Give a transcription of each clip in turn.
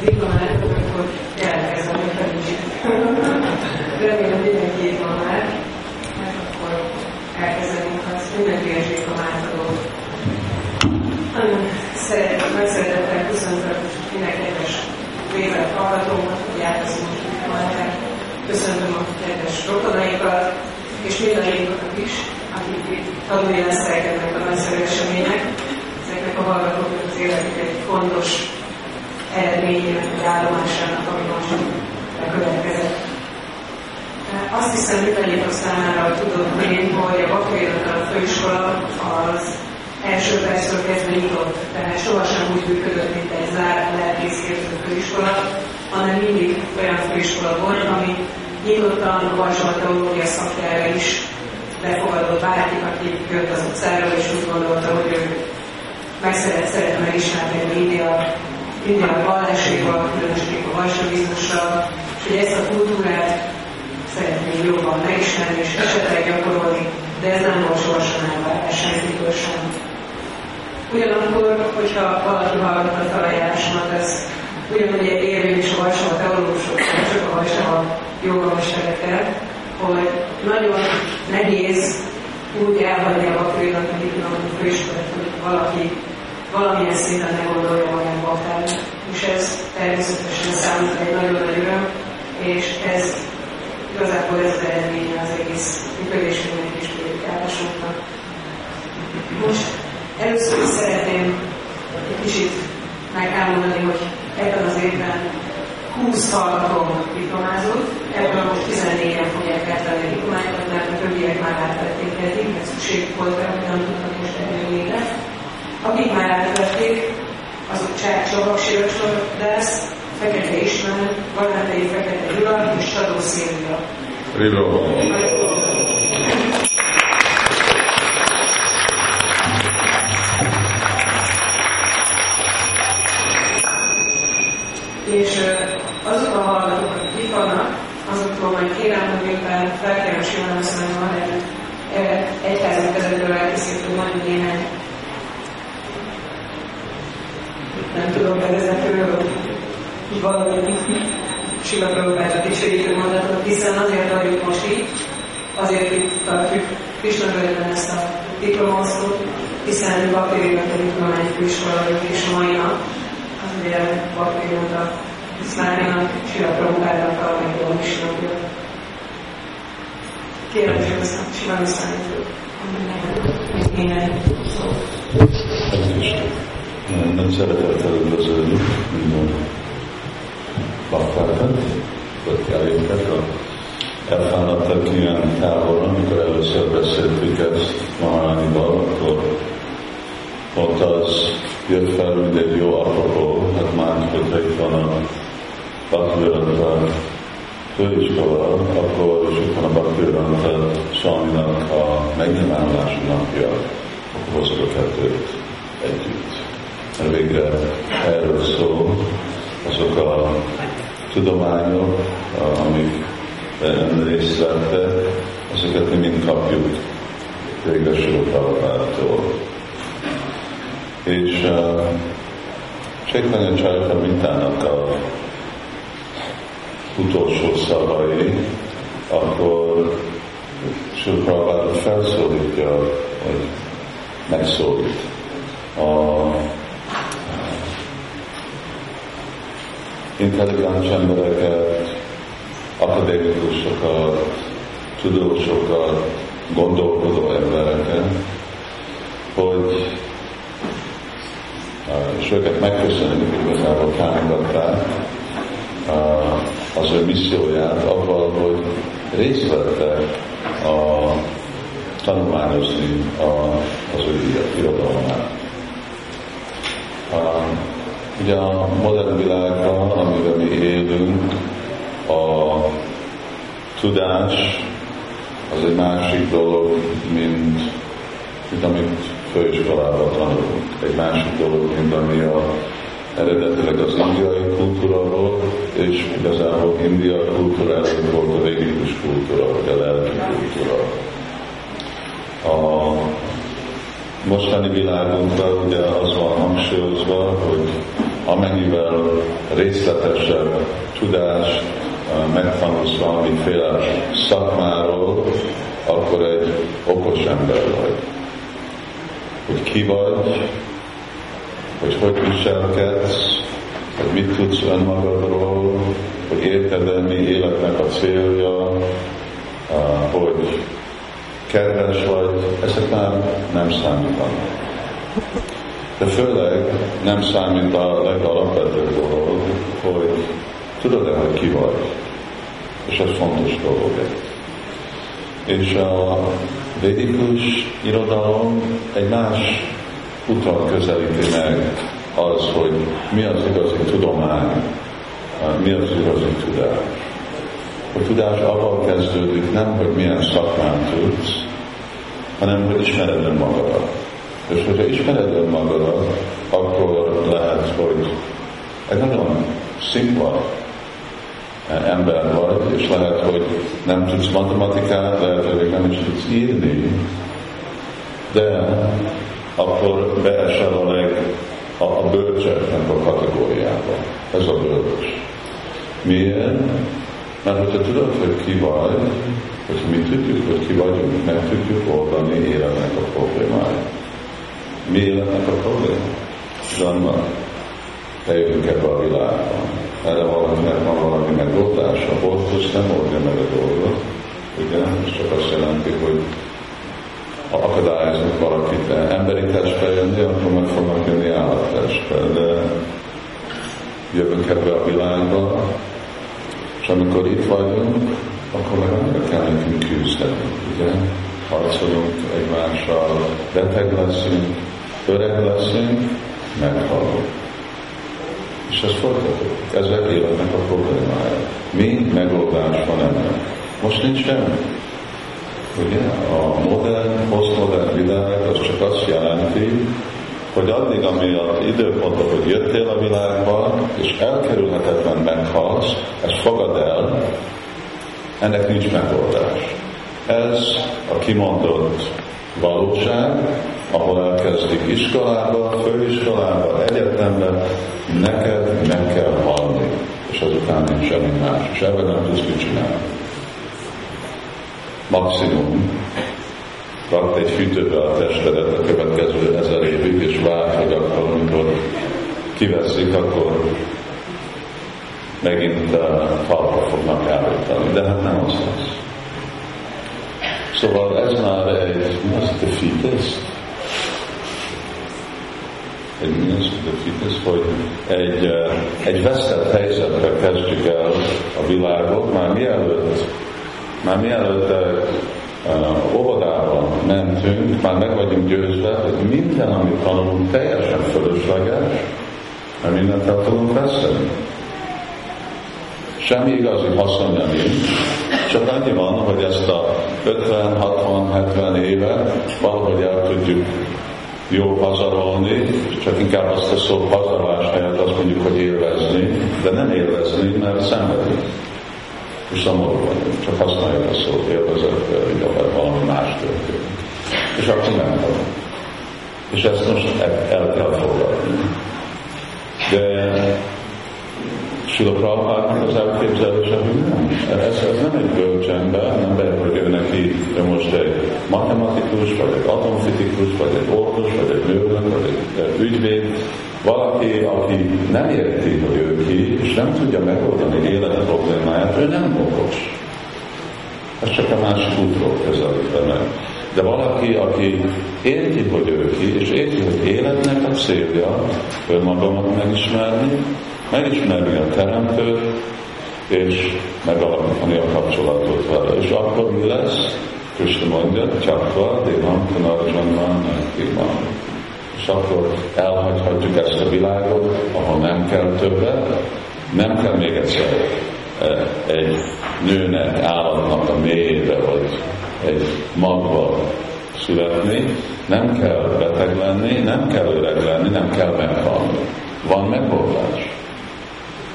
diplomátot, akkor jelentkezem, hogy felügyik. Remélem mindenki itt van már, mert akkor elkezdenünk azt, mindenki és diplomát adok. Nagyon szeretem, meg szeretettel köszöntök minden kedves vélet hallgatómat, hogy átveszünk diplomát. Köszöntöm a kedves rokonaikat, és mindannyiukat is, akik itt tanulni lesznek ennek a nagyszerű eseménynek. Ezeknek a hallgatóknak az életük egy fontos eredményének, vagy állomásának, ami most bekövetkezett. Azt hiszem, mindannyitok számára tudom én, hogy a Bakfélnök főiskola az első percről kezdve nyitott, tehát sohasem úgy működött, mint egy zárt lelkészképző főiskola, hanem mindig olyan főiskola volt, ami nyitottan a Varsóa teológia szakjára is befogadott bárkit, aki jött az utcáról, és úgy gondolta, hogy ő meg szeret, szeret megismerni India, India valláséval, különösképp a Varsóvizmussal, és hogy ezt a kultúrát szeretnénk jobban megismerni és esetleg gyakorolni, de ez nem volt sohasem elvárás senkitől sem. Ugyanakkor, hogyha valaki hallgatta a felajánlásomat, ez ugyanúgy érvényes a Varsóa teológusok, csak a Varsóa jogamestereket, hogy nagyon nehéz úgy elhagyni a a főiskolát, hogy valaki valamilyen szinten ne gondolja magába fel. És ez természetesen számít egy nagyon nagy öröm, és ez igazából ez az eredménye az egész működésünknek és prédikálásunknak. Most először is szeretném egy kicsit megállomani, hogy ebben az évben 20 hallgató diplomázott, ebből most 14-en fogják eltenni a diplomáikat, mert a többiek már átvették eddig, mert szükség volt rá, hogy nem tudtak most elérni Akik már átvették, azok Csák Csavak Sivasor lesz, Fekete István, Galátei Fekete Gyula és Sadó Szilvia. És valami sima próbáltat is segítő mondatot, hiszen azért vagyunk most így, azért itt tartjuk Krishna ezt a diplomosztót, hiszen Baktériumnak a diplomány főiskola és mai nap az ugye Baktériumnak a Szláminak, Sila Prabhupának a megdolgos napja. Kérem, hogy aztán Sila Viszlánytól, amit néhány Nem szeretettel üdvözölni minden baktákat, baktáréket, a elfáradtak ilyen távolon, amikor először beszéltük ezt Maharanival, akkor ott az jött fel, mint egy jó apropó, hát itt van a Bhaktivedanta főiskola, akkor és utána Bhaktivedanta Swaminak a megnyilvánulási napja, hozok a kettőt együtt. Végre erről szól, azok a tudományok, amik részt vettek, azokat mi mind kapjuk végre Prabhupától. És uh, Csaitanya Csajka Mintának a utolsó szavai, akkor Sőprabhát felszólítja, hogy megszólít a intelligens embereket, akadémikusokat, tudósokat, gondolkodó embereket, hogy és őket megköszönjük, igazából támogatták az ő misszióját avval, hogy részt vettek a tanulmányozni a, az ő irodalmát. Ugye a modern világban, amiben mi élünk, a tudás az egy másik dolog, mint, mint amit főiskolában tanulunk. Egy másik dolog, mint ami a, eredetileg az indiai kultúra volt, és igazából India kultúrája volt a végikus kultúra, vagy a lelki kultúra. A mostani világunkban ugye az van hangsúlyozva, hogy amennyivel részletesebb tudást megtanulsz valamiféle szakmáról, akkor egy okos ember vagy. Hogy ki vagy, hogy hogy viselkedsz, hogy mit tudsz önmagadról, hogy érted mi életnek a célja, hogy kedves vagy, ezek már nem számítanak. De főleg nem számít a legalapvetőbb dolog, hogy tudod-e, hogy ki vagy. És ez fontos dolog. És a védikus irodalom egy más utat közelíti meg az, hogy mi az igazi tudomány, mi az igazi tudás. A tudás abban kezdődik nem, hogy milyen szakmán tudsz, hanem hogy ismered önmagadat. És hogyha ismered önmagadat, akkor lehet, hogy egy nagyon szimpla ember vagy, és lehet, hogy nem tudsz matematikát, lehet, hogy nem is tudsz írni, de akkor beesel a leg a, a bölcseknek a kategóriába. Ez a bölcs. Miért? Mert hogyha tudod, hogy ki vagy, hogy mi tudjuk, hogy ki vagyunk, meg tudjuk oldani életnek a problémáját. Mi életnek a probléma? Zannak. Eljövünk ebbe a világba. Erre valakinek van valami megoldása. Boltos nem oldja meg a dolgot. Ugye? Ez csak azt jelenti, hogy ha akadályozunk valakit emberi testbe jönni, akkor meg fognak jönni állattestbe. De jövünk ebbe a világba, és amikor itt vagyunk, akkor meg annyira kell nekünk küzdeni, ugye? Harcolunk egymással, beteg leszünk, öreg leszünk, meghalunk. És ez folytatódik. Ezek életnek a problémája. Mi megoldás van ennek? Most nincs semmi. Ugye? A modern, posztmodern világ az csak azt jelenti, hogy addig, ami az időpontot, hogy jöttél a világba, és elkerülhetetlen meghalsz, ezt fogad el, ennek nincs megoldás. Ez a kimondott valóság, ahol elkezdik iskolába, főiskolába, egyetembe, neked meg kell halni, és azután nincs semmi más, és ebben nem tudsz mit csinálni. Maximum. Rakd egy fűtőbe a testedet a következő ezer évig, és várj, hogy akkor, amikor kiveszik, akkor megint talpa fognak állítani, de hát nem az lesz. Szóval ez már egy, az, a fitness? Egy, mi az, a fitness, hogy egy, egy vesztett helyzetre kezdjük el a világot, már mielőtt már mielőtt uh, mentünk, már meg vagyunk győzve, hogy minden, amit tanulunk, teljesen fölösleges, mert mindent el tudunk veszeni. Semmi igazi haszonja nincs, csak annyi van, hogy ezt a 50, 60, 70 évet valahogy el tudjuk jó pazarolni, csak inkább azt a szó pazarolás helyett azt mondjuk, hogy élvezni, de nem élvezni, mert szenvedünk és szomorú vagyunk, csak használjuk a szót, élvezett, hogy valami más történik. És akkor nem van. És ezt most el kell fogadni. De Sula Prabhupádnak az elképzelése, hogy nem. Ez, ez nem egy bölcs ember, nem be, hogy ő neki ő most egy matematikus, vagy egy atomfizikus, vagy egy orvos, vagy egy nőnök, vagy egy ügyvéd, valaki, aki nem érti, hogy ő ki, és nem tudja megoldani élet problémáját, ő nem okos. Ez csak a másik útról közelítve meg. De valaki, aki érti, hogy ő ki, és érti, hogy életnek a célja önmagamat megismerni, megismerni a teremtőt, és megalapítani a kapcsolatot vele. És akkor mi lesz? Krishna mondja, Csakva, Dévam, Punarjanman, Dévam. És akkor elhagyhatjuk ezt a világot, ahol nem kell többet, nem kell még egyszer e, egy nőnek, állatnak a mélyébe, vagy egy magba születni, nem kell beteg lenni, nem kell öreg lenni, nem kell meghalni. Van megoldás.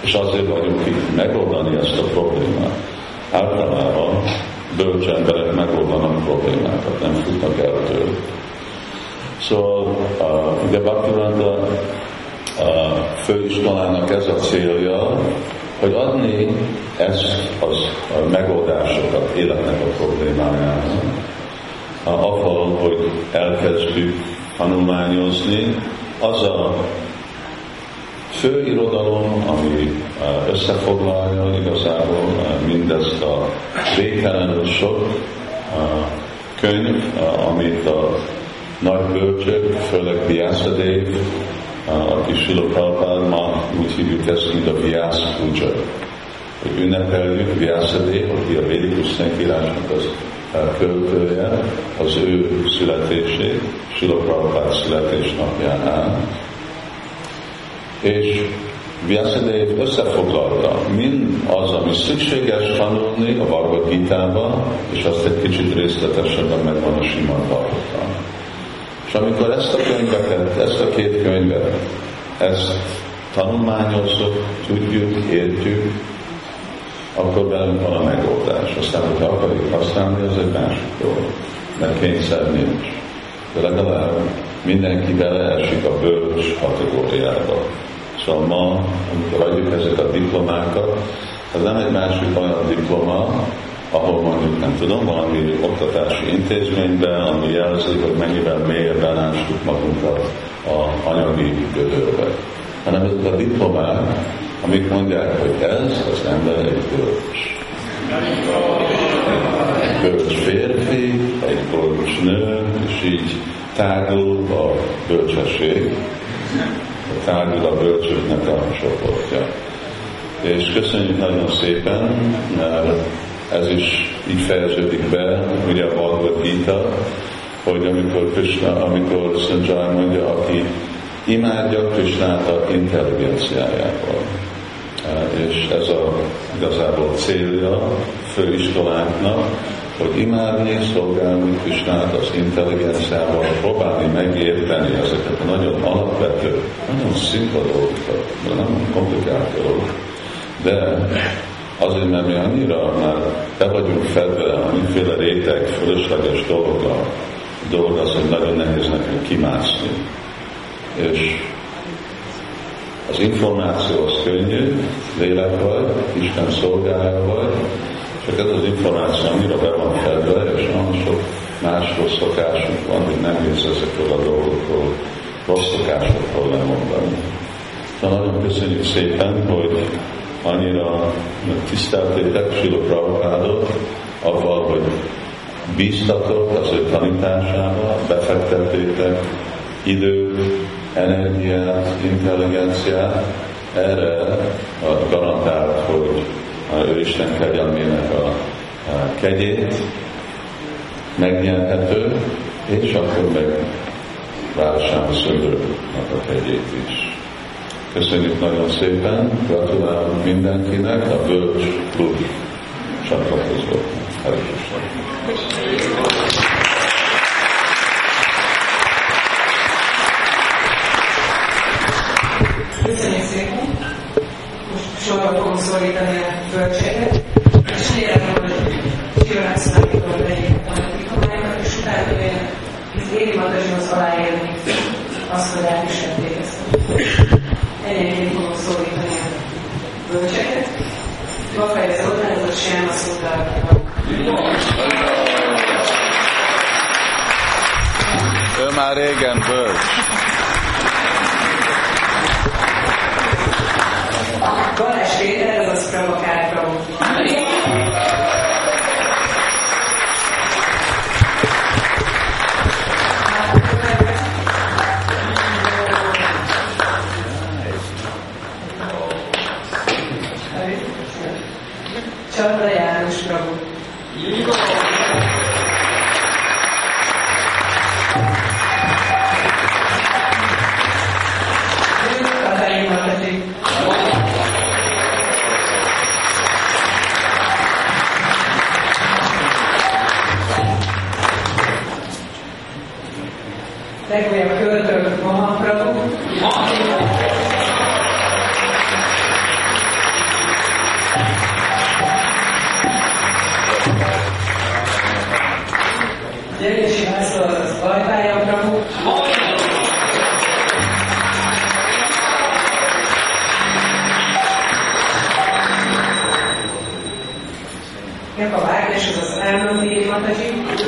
És azért vagyunk itt megoldani ezt a problémát. Általában bölcs emberek megoldanak problémákat, nem futnak el tőle. Szóval uh, ugye Bhaktivinoda a főiskolának ez a célja, hogy adni ezt az a megoldásokat életnek a problémájára, ahol, hogy elkezdjük tanulmányozni, az a fő irodalom, ami összefoglalja igazából mindezt a végtelenül sok könyv, amit a nagy bölcsök, főleg Vyászadév, aki Sila Prabhupád, ma úgy hívjuk ezt, mint a Vyász Puja. Hogy ünnepeljük Vyászadév, aki a védikus szentírásnak az költője, az ő születését, Sila Prabhupád születésnapjánál. És Vyasadév összefoglalta mind az, ami szükséges tanulni a Bhagavad gita és azt egy kicsit részletesebben megvan a Simad Bhagavatam. És amikor ezt a könyveket, ezt a két könyvet, ezt tanulmányozzuk, tudjuk, értjük, akkor velünk van a megoldás. Aztán, hogyha akarjuk használni, az egy másik dolog, mert kényszer nincs. De legalább mindenki beleesik a bölcs kategóriába. Szóval ma, amikor adjuk ezeket a diplomákat, az nem egy másik olyan diploma, ahol mondjuk nem tudom, valami oktatási intézményben, ami jelzi, hogy mennyivel mélyebben ástuk magunkat a anyagi gödörbe. Hanem ezek a diplomák, amik mondják, hogy ez az ember egy bölcs. Egy bölcs férfi, egy bölcs nő, és így tágul a bölcsesség, tágul a bölcsöknek a csoportja. És köszönjük nagyon szépen, mert ez is így fejeződik be, ugye a Bhagavad Gita, hogy amikor Krishna, amikor Sanjay mondja, aki imádja Krishnát a intelligenciájával. És ez a igazából célja főiskolánknak, hogy imádni, szolgálni Krisnát az intelligenciával, próbálni megérteni ezeket a nagyon alapvető, nagyon szimpla dolgokat, de nem komplikált dolgok, de azért, mert mi annyira már be vagyunk fedve annyiféle réteg, fölösleges dologgal, dolog az, hogy nagyon nehéz nekünk kimászni. És az információ az könnyű, lélek vagy, Isten szolgálja vagy, csak ez az információ annyira be van fedve, és nagyon sok más rossz szokásunk van, hogy nem mész ezekről a dolgokról, rossz szokásokról lemondani. De nagyon köszönjük szépen, hogy annyira tiszteltétek Silo Prabhupádot, avval, hogy bíztatok az ő tanításába, befektettétek időt, energiát, intelligenciát, erre garantált, hogy ő Isten kegyelmének a, kegyét megnyerhető, és akkor meg Városán Szöndőnek a kegyét is. Köszönjük nagyon szépen, gratulálunk mindenkinek, a Bölcs Klub csatlakozóknak. Köszönjük Éri Matazsihoz aláírni azt, hogy elviselték ezt a Ennyien fogom szólítani a bölcseket. Rafael Zoltán, ez a Siáma szolgálatban. Ő már régen bölcs. Balázs Péter, az provokál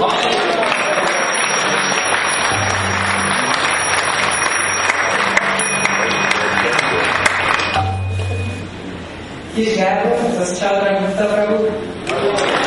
吉祥，吉祥，吉祥，吉祥。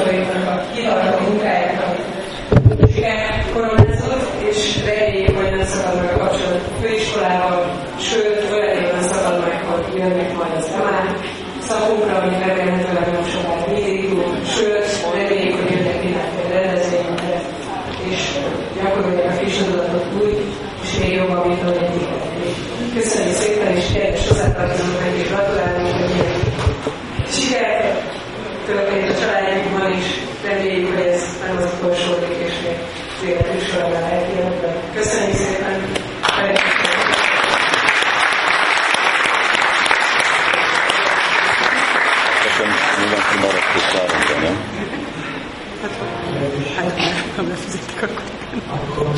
Hallgatóinknak a kitartó munkáját, amit koronázott, és meg a kapcsolat főiskolával, sőt, olyan meg, hogy jönnek majd az emák szakunkra, amit remélhetőleg nem sokára indítunk, sőt, reméljük, hogy jönnek mindenféle rendezvényekre, és gyakorolják a friss tudatot úgy, és még jobban, mint ahogy eddig. Köszönjük szépen, és teljes hozzátartozunk meg, és gratulálunk, hogy sikereket is. Reméljük, hogy ez nem az utolsó és még életünk során lehet életben. Köszönjük szépen! Nekem mindenki maradt itt háromban, nem? Hát, ha nem fizetik, akkor